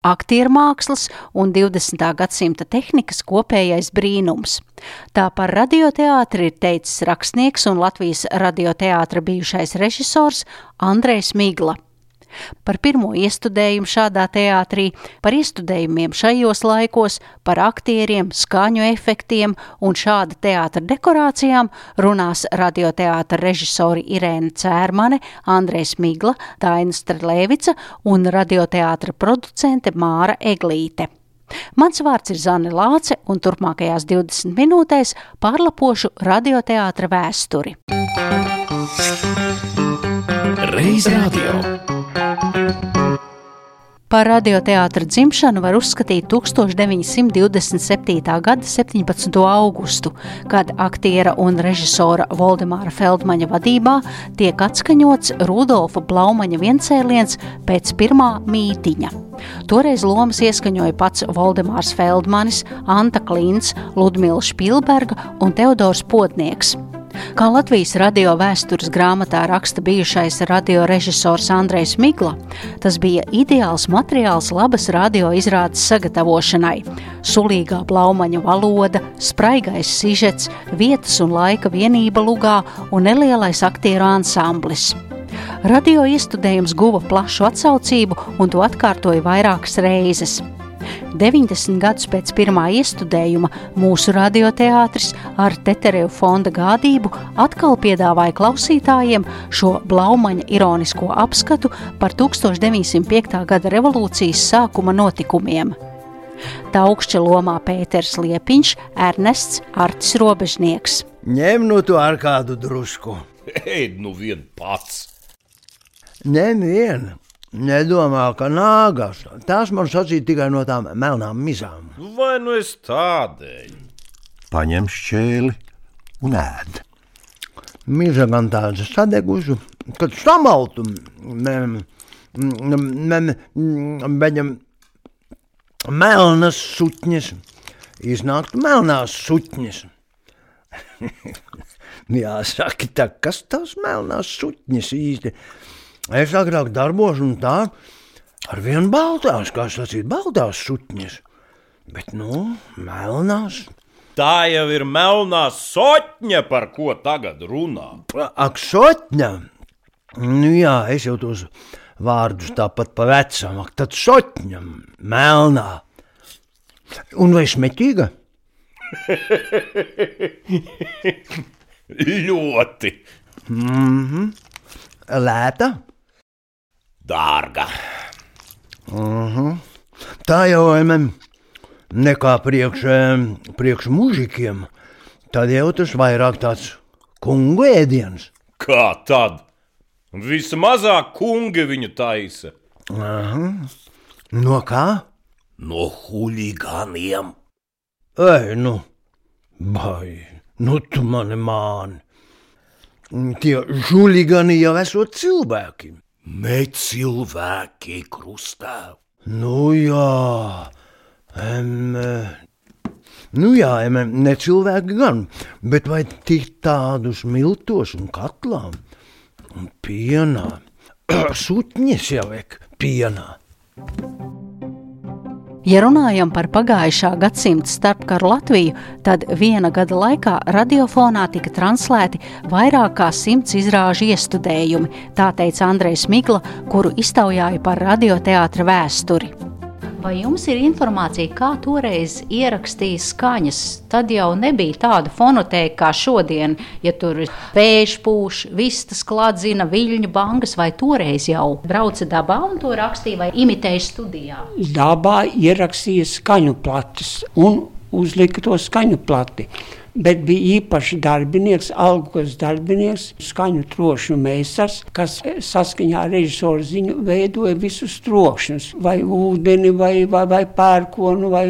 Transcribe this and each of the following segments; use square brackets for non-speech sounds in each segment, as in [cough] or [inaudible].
Aktiermākslas un 20. gadsimta tehnikas kopējais brīnums. Tā par radioteātri ir teicis rakstnieks un Latvijas radioteātra bijušais režisors Andrejs Migla. Par pirmo iestudējumu šādā teātrī, par iestudējumiem šajos laikos, par aktieriem, skaņu efektiem un šāda teātra dekorācijām runās radioteātra režisori Irēna Cērmane, Andrēs Migla, Daina Strelēvica un radioteātra producente Māra Eglīte. Mans vārds ir Zane Lāce, un turpmākajās 20 minūtēs pārlapošu radioteātra vēsturi. Reiz radio. Par radioteātra dzimšanu var uzskatīt 1927. gada 17. augustu, kad aktiera un režisora Voldemāra Feldmaņa vadībā tiek atskaņots Rudolfa Blaumaņa viencēliens pēc pirmā mītiņa. Toreiz lomas ieskaņoja pats Voldemārs Feldmanis, Anta Klīns, Ludmila Špilberga un Teodors Potnieks. Kā Latvijas radio vēstures grāmatā raksta bijušais radiorežisors Andrejs Migla, tas bija ideāls materiāls labas radioizrādes sagatavošanai. Sulīgā blaumaņa valoda, spraigais sižets, vietas un laika vienība lugā un nelielais aktieru ansamblis. Radio iestudējums guva plašu atsaucību un to atkārtoja vairākas reizes. 90 gadus pēc pirmā iestudējuma mūsu radioteātris ar Tetereju fonda gādību atkal piedāvāja klausītājiem šo blaumaņa ironisko apskatu par 1905. gada revolūcijas sākuma notikumiem. Taukšķa lomā Pēters Liepiņš, Ernests Artis Robežnieks. Ņem nu to ar kādu drusku. Ej, nu vien pats. Ņem vienu. Nedomā, ka nāgas. Tās man sacīja tikai no tām melnām mizām. Vai nu es tādēļ? Paņem šķēli un ēd. Miza gan tāda sadegusi, kad samaltu. Mem, mem, viņam melnas sutņas, iznāktu melnās sutņas. [laughs] Jāsaka, tā, kas tās melnās sutņas īsti? Es agrāk darbos un tā, ar vienu baltās, kā sacīt, baltās sutņas, bet, nu, melnās. Tā jau ir melnā sotņa, par ko tagad runā. Ak, sotņa! Nu jā, es jau tos vārdus tāpat pa vecam, ak, tad sotņa, melnā. Un vai smetīga? [laughs] Ļoti Mm -hmm. Lēta? Dārga. Uh -huh. Tā jau ir nekā priekš, priekš mužikiem. Tad jau tas vairāk tāds kungu ēdiens. Kā tad? Vismazāk kungi viņu taisa. Aha. No kā? No huligāniem. Ei, nu, vai, nu tu mani māni. Tie žuligani jau esot cilvēki. Ne cilvēki krustā. Nu jā, em, nu jā, em, ne cilvēki gan, bet vai tik tādus miltos un katlām un pienā? [clears throat] Sutņas jau ek pienā. Ja runājam par pagājušā gadsimta starpkaru Latviju, tad viena gada laikā radiofonā tika translēti vairāk kā simts izrāžu iestudējumi, tā teica Andrejs Migla, kuru iztaujāja par radioteātra vēsturi. Vai jums ir informācija, kā toreiz ierakstīja skaņas? Tad jau nebija tāda fonotēka kā šodien, ja tur pēž pūš, vistas klādzina, viļņu bangas, vai toreiz jau brauca dabā un to rakstīja vai imitēja studijā? dabā ierakstīja skaņu plates un uzlika to skaņu plati. Bet bija īpaši darbinieks, algos darbinieks, skaņu trošņu meistars, kas saskaņā ar režisoru ziņu veidoja visus trokšņus, vai ūdeni, vai, vai, vai pērkonu, vai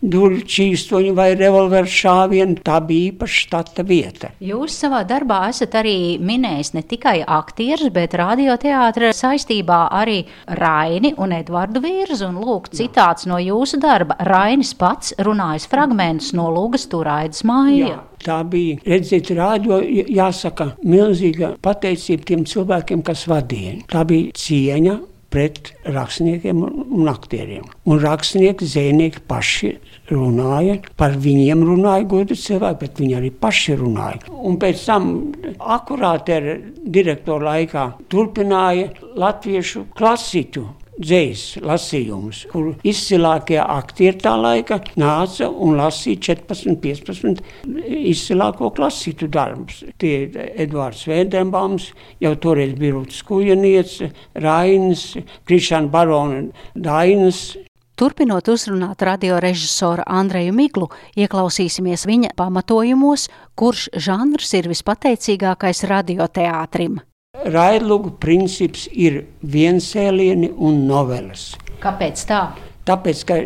durvju čīstoņu, vai revolveru šāvienu. Tā bija īpaša štata vieta. Jūs savā darbā esat arī minējis ne tikai aktierus, bet radioteātra saistībā arī Raini un Edvardu Vīrzu. Un lūk, citāts no jūsu darba. Rainis pats runājas fragmentus no Lūgas Turaidas māja. Tā bija, redziet, rādio, jāsaka, milzīga pateicība tiem cilvēkiem, kas vadīja. Tā bija cieņa pret rakstniekiem un aktieriem. Un rakstnieki, zvejnieki paši runāja, par viņiem runāja godu cilvēki, bet viņi arī paši runāja. Un pēc tam akurāti ar direktoru laikā turpināja latviešu klasiku dzīs lasījumus, kur izcilākie aktieri tā laika nāca un lasīja 14, 15 izcilāko klasītu darbus. Tie Edvards Vēdenbaums, jau toreiz bija Rūtas Kujaniece, Rainis, Krišana Barona Dainas, Turpinot uzrunāt radiorežisoru Andreju Miglu, ieklausīsimies viņa pamatojumos, kurš žanrs ir vispateicīgākais radioteātrim. Raidlugu princips ir viensēlieni un noveles. Kāpēc tā? Tāpēc, ka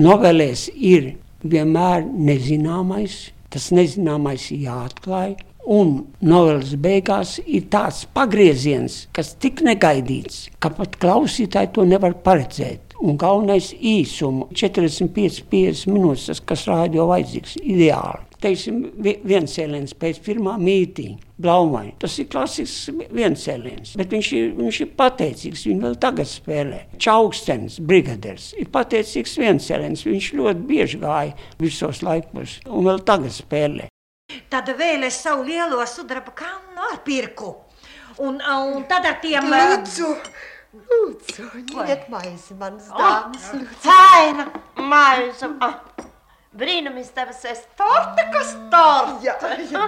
novelēs ir vienmēr nezināmais, tas nezināmais ir jāatklāj, un noveles beigās ir tāds pagrieziens, kas tik negaidīts, ka pat klausītāji to nevar paredzēt. Un galvenais īsums - 45, 50 minūtes, tas, kas rādio vajadzīgs, ideāli. Teiksim, viens cēliens pēc pirmā mītīņa, blaumai. Tas ir klasisks viens cēliens, bet viņš ir, viņš ir pateicīgs, viņu vēl tagad spēlē. Čaukstens, brigaders, ir pateicīgs viens cēliens, viņš ļoti bieži gāja visos laikos un vēl tagad spēlē. Tad vēl es savu lielo sudraba kannu ar pirku. Un, un tad ar tiem... Lūdzu! Lūdzu, ņemiet maizi, manas dāmas. Cēna maize. Ah, Brīnumistabas es torta, kas torta. Jā, jā.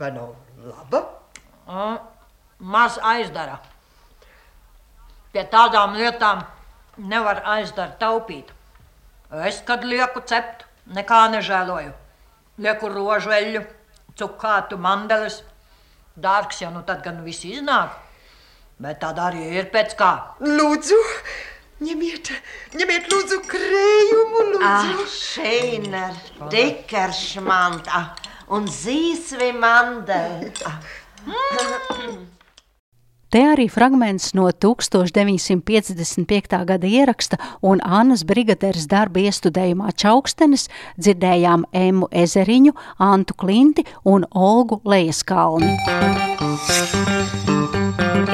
Vai nav laba? Ah, Maz aizdara. Pie tādām lietām nevar aizdara taupīt. Es, kad lieku cept, nekā nežēloju. Lieku rožveļu, cukātu mandeles. Dārgs jau nu tad gan viss iznāk. Bet tāda arī ir pēc kā. Lūdzu, ņemiet, ņemiet lūdzu krējumu, Ah, lūdzu. Šeiner, dikeršmanta un zīsvi mandel. Te arī fragments no 1955. gada ieraksta un Annas brigaderes darba iestudējumā Čaukstenes dzirdējām Emu Ezeriņu, Antu Klinti un Olgu Lejaskalni.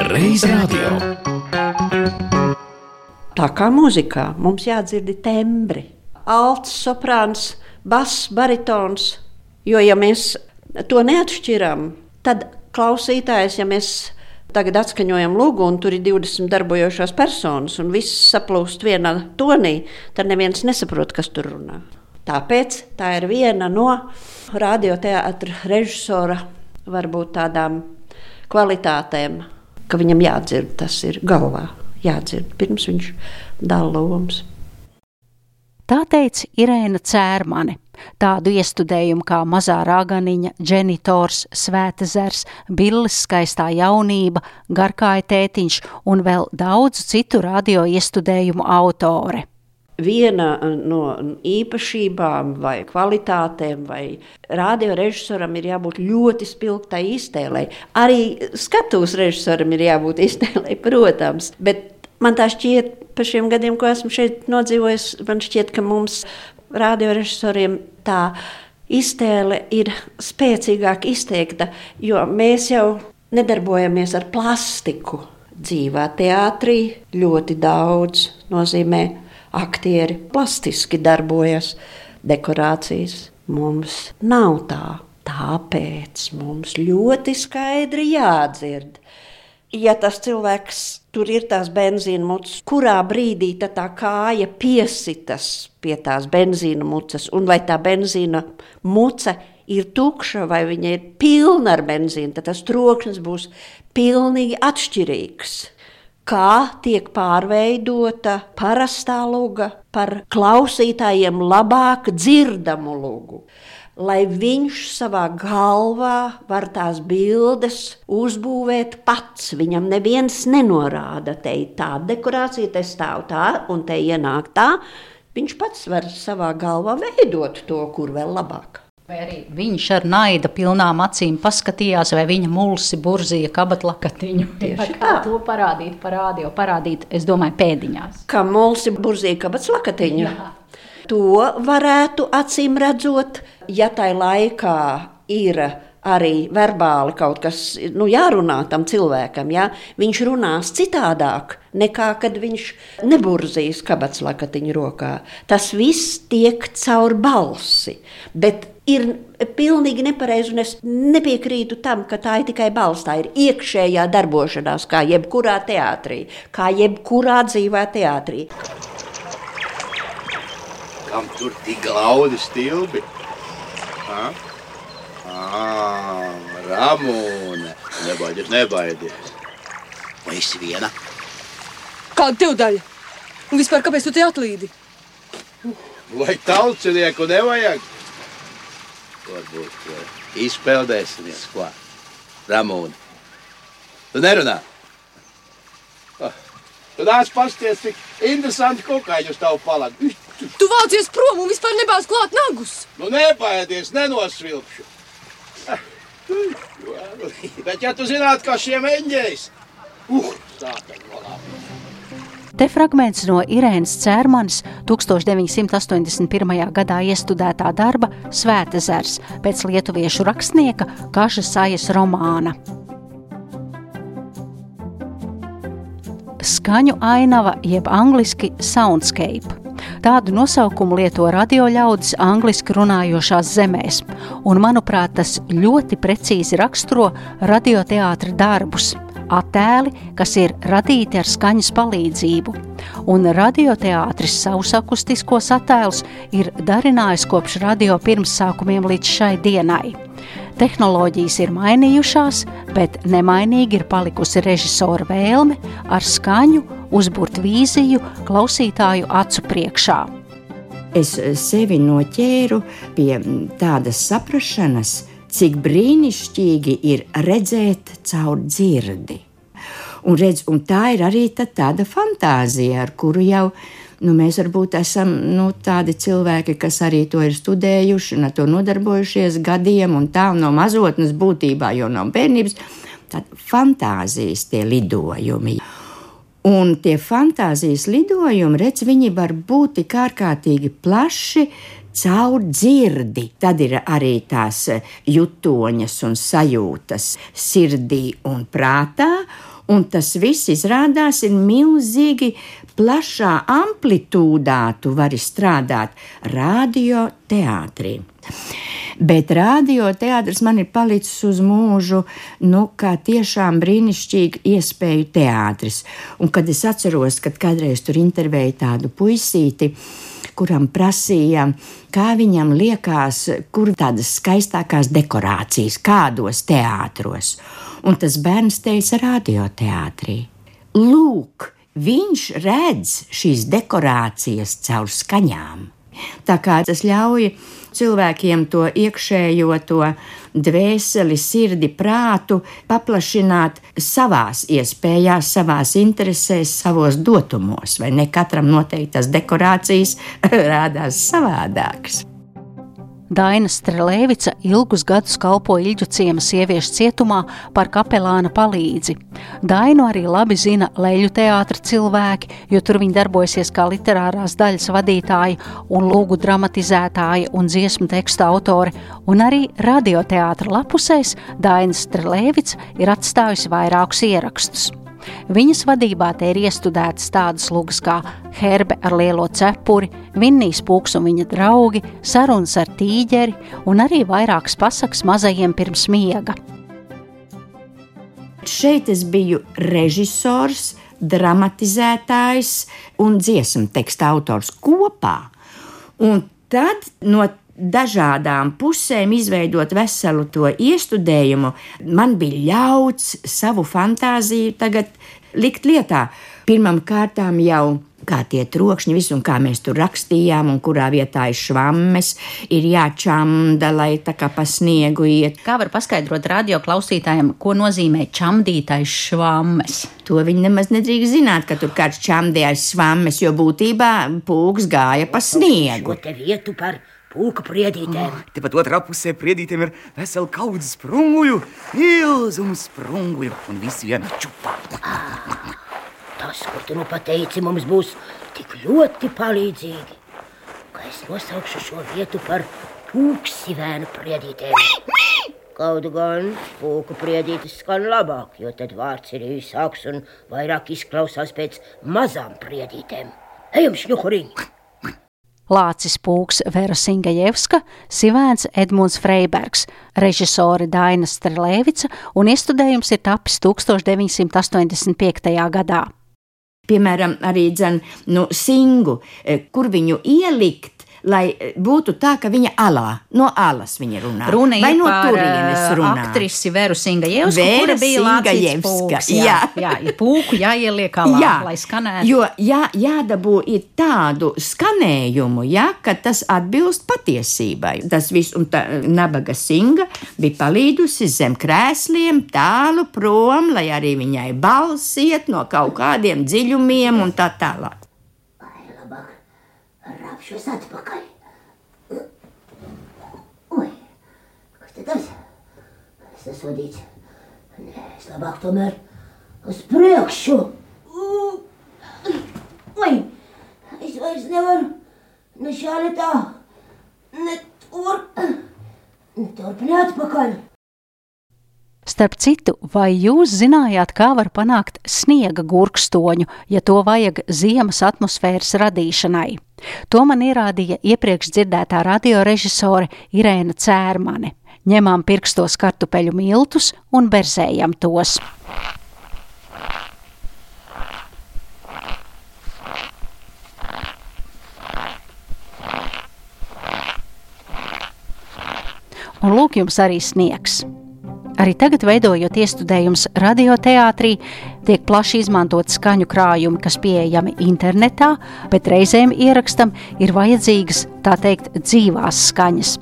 Reiz radio. Tā kā mūzikā mums jādzird tembri, alts, soprāns, bass, baritons. Jo, ja mēs to neatšķiram, tad klausītājs, ja mēs tagad atskaņojam lūgu, un tur ir 20 darbojošās personas, un viss saplūst vienā tonī, tad neviens nesaprot, kas tur runā. Tāpēc tā ir viena no radioteātra režisora varbūt tādām kvalitātēm, ka viņam jādzird, tas ir galvā, jādzird pirms viņš dala lomas. Tā teica Irēna Cērmane. Tādu iestudējumu kā Mazā rāganiņa, Dženitors, Svētezers, Billis skaistā jaunība, Garkāja tētiņš un vēl daudzu citu radio iestudējumu autore. Viena no īpašībām vai kvalitātēm vai radiorežisoram ir jābūt ļoti spilgtai iztēlei. Arī skatuves režisoram ir jābūt iztēlei, [laughs] protams, bet man tā šķiet, pa šiem gadiem, ko esmu šeit nodzīvojis, man šķiet, ka mums radiorežisoriem tā iztēle ir spēcīgāk izteikta, jo mēs jau nedarbojamies ar plastiku. Dzīvā teātrī ļoti daudz nozīmē aktieri plastiski darbojas, dekorācijas mums nav tā. Tāpēc mums ļoti skaidri jādzird, ja tas cilvēks tur ir tās benzīna mucas, kurā brīdī tā, kāja piesitas pie tās benzīna mucas, un vai tā benzīna muca ir tukša vai viņa ir pilna ar benzīnu, tad tas trokšņs būs pilnīgi atšķirīgs. Kā tiek pārveidota parastā luga par klausītājiem labāk dzirdamu lugu. lai viņš savā galvā var tās bildes uzbūvēt pats. Viņam neviens nenorāda, te ir tāda dekorācija, te stāv tā un te ienāk tā. Viņš pats var savā galvā veidot to, kur vēl labāk. Vai arī viņš ar naida pilnām acīm paskatījās, vai viņa mulsi burzīja kabatlakatiņu. Tieši kā tā. to parādīt, parādīja, parādīt, es domāju, pēdiņās. Kā mulsi burzīja kabats lakatiņu. Jā. To varētu acīm redzot, ja tai laikā ir arī verbāli kaut kas nu, jārunā tam cilvēkam. Ja? Viņš runās citādāk nekā kad viņš neburzīs kabats lakatiņu rokā. Tas viss tiek caur balsi. Bet ir pilnīgi nepareizi, un es nepiekrītu tam, ka tā ir tikai balss. Tā ir iekšējā darbošanās, kā jebkurā teātrī, kā jebkurā dzīvā teātrī. Kam tur tik glaudi stilbi? Ha? Ā, Ramūne, nebaidies, nebaidies. Vai esi viena? Kāda tev daļa? Un vispār kāpēc tu te atlīdi? Vai tautsnieku nevajag? Varbūt izpeldēsimies, ko? Ramūne, tu nerunā? Ah, Tu nāc pasties, cik interesanti kokaiņus tavu paladu. Tu vācies prom un vispār nebāz klāt nagus. Nu nebaidies, nenosvilpšu. Ah, Bet ja tu zinātu, kā šiem eņģeļs, uh, sāpēm valā. Te fragments no Irēnas Cērmanas 1981. gadā iestudētā darba Svētezers pēc lietuviešu rakstnieka Kaša Sajas romāna. Skaņu ainava jeb angliski soundscape. Tādu nosaukumu lieto radio ļaudis angliski runājošās zemēs, un manuprāt tas ļoti precīzi raksturo radioteātra darbus attēli, kas ir radīti ar skaņas palīdzību. Un radioteātris savus akustiskos attēlus ir darinājis kopš radio pirmsākumiem līdz šai dienai. Tehnoloģijas ir mainījušās, bet nemainīgi ir palikusi režisora vēlme ar skaņu uzbūrt vīziju klausītāju acu priekšā. Es sevi noķēru pie tādas saprašanas, cik brīnišķīgi ir redzēt caur dzirdi. Un, redz, un tā ir arī tā, tāda fantāzija, ar kuru jau nu, mēs varbūt esam nu, tādi cilvēki, kas arī to ir studējuši un ar to nodarbojušies gadiem, un tā no mazotnes būtībā, jo no bērnības, tad fantāzijas tie lidojumi. Un tie fantāzijas lidojumi, redz, viņi var būt tik ārkārtīgi plaši, caur dzirdi. Tad ir arī tās jutoņas un sajūtas sirdī un prātā. Un tas viss izrādās ir milzīgi plašā amplitūdā. Tu vari strādāt radioteātrī. Bet radioteātris man ir palicis uz mūžu, nu, kā tiešām brīnišķīgi iespēju teātris. Un kad es atceros, kad kādreiz tur intervēju tādu puisīti, kuram prasīja, kā viņam liekas, kur tādas skaistākās dekorācijas, kādos teātros. Un tas bērns teica, radioteātrī. Lūk, viņš redz šīs dekorācijas caur skaņām. Tā kā tas ļauj cilvēkiem to iekšējo, to dvēseli, sirdi, prātu paplašināt savās iespējās, savās interesēs, savos dotumos, vai ne katram noteikti tas dekorācijas [laughs] rādās savādākas. Daina Strelēvica ilgus gadus kalpoja Ilģu ciema sieviešu cietumā par kapelāna palīdzi. Dainu arī labi zina leļu teātra cilvēki, jo tur viņa darbojasies kā literārās daļas vadītāja un lūgu dramatizētāja un dziesmu tekstu autore, un arī radioteātra lapusēs Daina Strelēvica ir atstājusi vairākus ierakstus. Viņas vadībā te ir iestudētas tādas lugas kā Herbe ar lielo cepuri, Vinnijas pūks un viņa draugi, sarunas ar tīģeri un arī vairākas pasakas mazajiem pirms miega. Šeit es biju režisors, dramatizētājs un dziesmu teksta autors kopā. Un tad no dažādām pusēm izveidot veselu to iestudējumu, man bija ļauts savu fantāziju tagad likt lietā. Pirmam kārtām jau kā tie trokšņi, visu, un kā mēs tur rakstījām, un kurā vietā ir švammes, ir jāčamda, lai tā kā pa sniegu iet. Kā var paskaidrot radio klausītājiem, ko nozīmē čamdītais švammes? To viņi nemaz nedrīkst zināt, ka tur kāds čamdījās švammes, jo būtībā pūks gāja pa sniegu. Šo te vietu par pūka priedītēm. Oh, Tepat otrā pusē priedītēm ir vesela kaudze sprunguļu, milzumu sprunguļu un visi viena čupā. Tas, ko tu nu pateici, mums būs tik ļoti palīdzīgi, ka es nosaukšu šo vietu par pūksivēnu priedītēm. Kaut gan pūku priedītis skan labāk, jo tad vārds ir īsāks un vairāk izklausās pēc mazām priedītēm. Ejam, šņuhuriņ! Lācis Pūks, Vera Singajevska, Sivēns Edmunds Freibergs, režisori Daina Strelēvica un iestudējums ir tapis 1985. gadā. Piemēram, arī dzen, nu, singu, eh, kur viņu ielikt. Lai būtu tā, ka viņa alā, no alas viņa runā. Runa Vai no turienes ā, runā. aktrisi Veru Singajevsku, Vera kura bija Singajevska, Pūks. jā. Jā, jā, pūku jāieliek alā, Jā, lai skanētu. Jo jā, jādabū ir tādu skanējumu, ja, ka tas atbilst patiesībai. Tas viss, un tā nabaga singa bija palīdusi zem krēsliem tālu prom, lai arī viņai balss iet no kaut kādiem dziļumiem un tā tālāk. Rāpšos atpakaļ. Oi, kas te tas? Es esmu vadīts. Nē, es labāk tomēr uz priekšu. Oi, es vairs nevaru ne šā, ne tā, ne tur, ne turp, ne atpakaļ. Starp citu, vai jūs zinājāt, kā var panākt sniega gurkstoņu, ja to vajag ziemas atmosfēras radīšanai? To man ierādīja iepriekš dzirdētā radiorežisore Irēna Cērmane. Ņemām pirkstos kartupeļu miltus un berzējam tos. Un lūk, jums arī sniegs. Arī tagad, veidojot iestudējumus radioteātrī, tiek plaši izmantot skaņu krājumi, kas pieejami internetā, bet reizēm ierakstam ir vajadzīgas tā teikt dzīvās skaņas.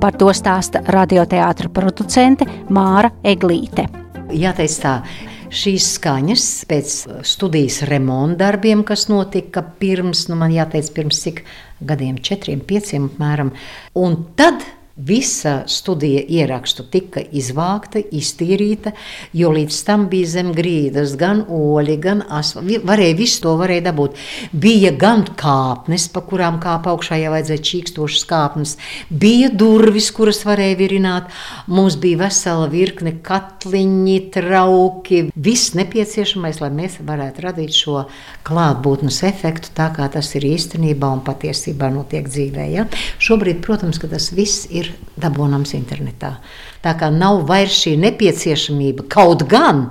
Par to stāsta radioteātra producente Māra Eglīte. Jāteic tā, šīs skaņas pēc studijas remonta darbiem, kas notika pirms, nu man jāteic, pirms cik gadiem, četriem, pieciem apmēram. Un tad Visa studija ierakstu tika izvākta, iztīrīta, jo līdz tam bija zem grīdas gan oļi, gan asfalts. Varēja visu to varēja dabūt. Bija gan kāpnes, pa kurām kāpa augšā jau vajadzēja čīkstošas kāpnes, bija durvis, kuras varēja virināt. Mums bija vesela virkne katliņi, trauki, viss nepieciešamais, lai mēs varētu radīt šo klātbūtnes efektu, tā kā tas ir īstenībā un patiesībā notiek dzīvē. Ja? Šobrīd, protams, tas viss ir dabūnams internetā. Tā kā nav vairs šī nepieciešamība, kaut gan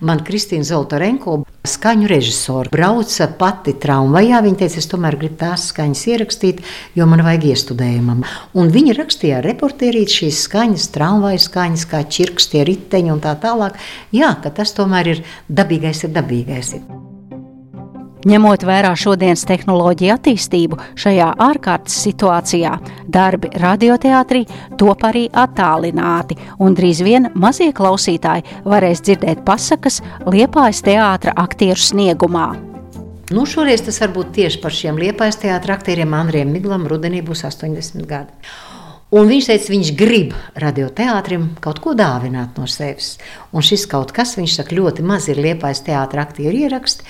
man Kristīna Zoltarenko, skaņu režisora, brauca pati tramvajā. Viņa teica, es tomēr gribu tās skaņas ierakstīt, jo man vajag iestudējumam. Un viņa rakstīja reportierīt šīs skaņas, tramvaja skaņas, kā čirkstie riteņi un tā tālāk. Jā, ka tas tomēr ir dabīgais, ir dabīgais. Ir. Ņemot vērā šodienas tehnoloģiju attīstību, šajā ārkārtas situācijā darbi radioteātrī top arī attālināti, un drīz vien mazie klausītāji varēs dzirdēt pasakas Liepājas teātra aktieru sniegumā. Nu, šoreiz tas varbūt tieši par šiem liepais teātriem aktieriem Andriem Miglam rudenī būs 80 gadi. Un viņš teica, viņš grib radioteātrim kaut ko dāvināt no sevis. Un šis kaut kas, viņš saka, ļoti maz ir liepais teātra aktieru ieraksti.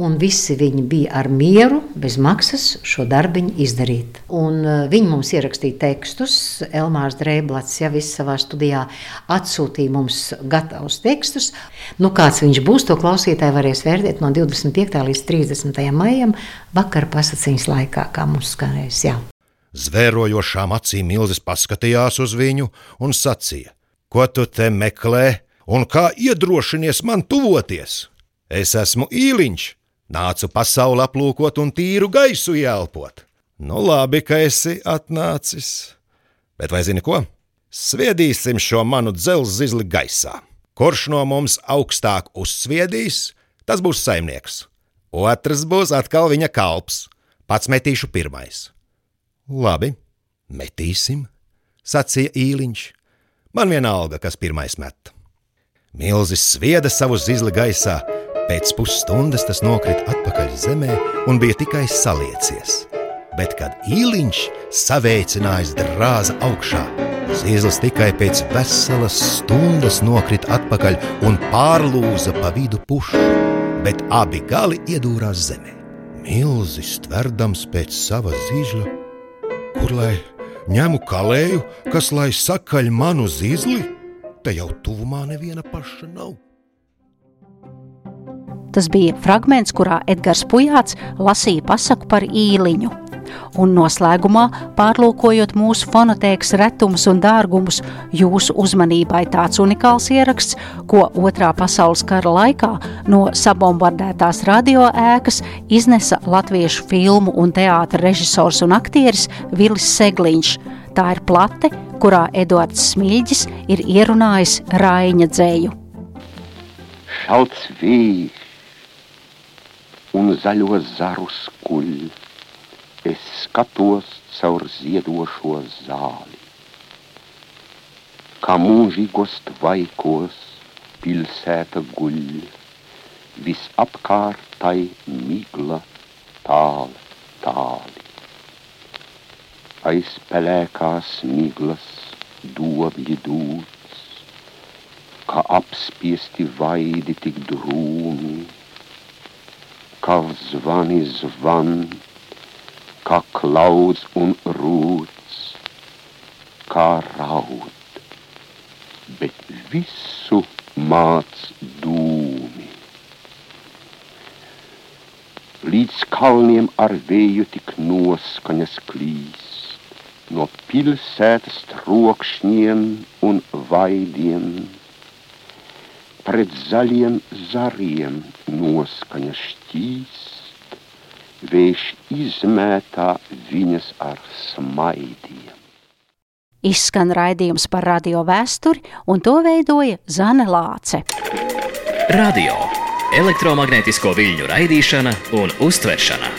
Un visi viņi bija ar mieru, bez maksas šo darbu izdarīt. Un, uh, viņi mums ierakstīja tekstus. Elmārs Drēblats jau savā studijā atsūtīja mums gatavus tekstus. Nu, kāds viņš būs, to klausītāji varēs vērtēt no 25. līdz 30. maijam, vakara pasakiņas laikā, kā mums skanēs. Jā. Zvērojošām acīm Milzis paskatījās uz viņu un sacīja: Ko tu te meklē un kā iedrošinies man tuvoties? Es esmu īliņš, nācu pasauli aplūkot un tīru gaisu ielpot. Nu, labi, ka esi atnācis. Bet vai zini ko? Sviedīsim šo manu dzelzceļa gaisā. Kurš no mums augstāk uzsviedīs, tas būs saimnieks. Otrs būs atkal viņa kalps. Pats metīšu pirmais. Labi, metīsim, sacīja īliņš. Man vienalga, kas pirmais met. Milzis svieda savu zizli gaisā, pēc pusstundas tas nokrita atpakaļ zemē un bija tikai saliecies. Bet, kad īliņš saveicinājis drāza augšā, Zīles tikai pēc veselas stundas nokrita atpakaļ un pārlūza pa vidu pušu, bet abi gali iedūrās zemē. Milzis tverdams pēc sava zīžļa, kur lai ņemu kalēju, kas lai sakaļ manu zīzli, te jau tuvumā neviena paša nav. Tas bija fragments, kurā Edgars Pujāts lasīja pasaku par īliņu. Un noslēgumā, pārlūkojot mūsu fonotēkas retumus un dārgumus, jūsu uzmanībai tāds unikāls ieraksts, ko Otrā pasaules kara laikā no sabombardētās radioēkas iznesa latviešu filmu un teātra režisors un aktieris Vilis Segliņš. Tā ir plate, kurā Eduards Smilģis ir ierunājis Raiņa dzēju. Šalts vējš un zaļo zaru skuļu es skatos caur ziedošo zāli. Kā mūžīgos tvaikos pilsēta guļ, visapkārtai migla tāli, tāli. Aiz pelēkās miglas dobļi dūts, kā apspiesti vaidi tik drūmi, kā zvani zvani kā klauds un rūts, kā raud, bet visu māc dūmi. Līdz kalniem ar vēju tik noskaņas klīst, no pilsētas trokšņiem un vaidiem, pret zaļiem zariem noskaņas šķīst vējš izmētā viņas ar smaidiem. Izskan raidījums par radio vēsturi, un to veidoja Zane Lāce. Radio elektromagnētisko viļņu raidīšana un uztveršana.